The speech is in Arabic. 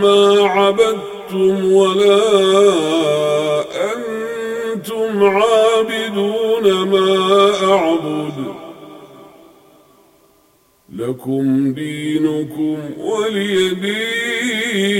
ما عبدتم ولا أنتم عابدون ما أعبد. لكم دينكم ولي دين.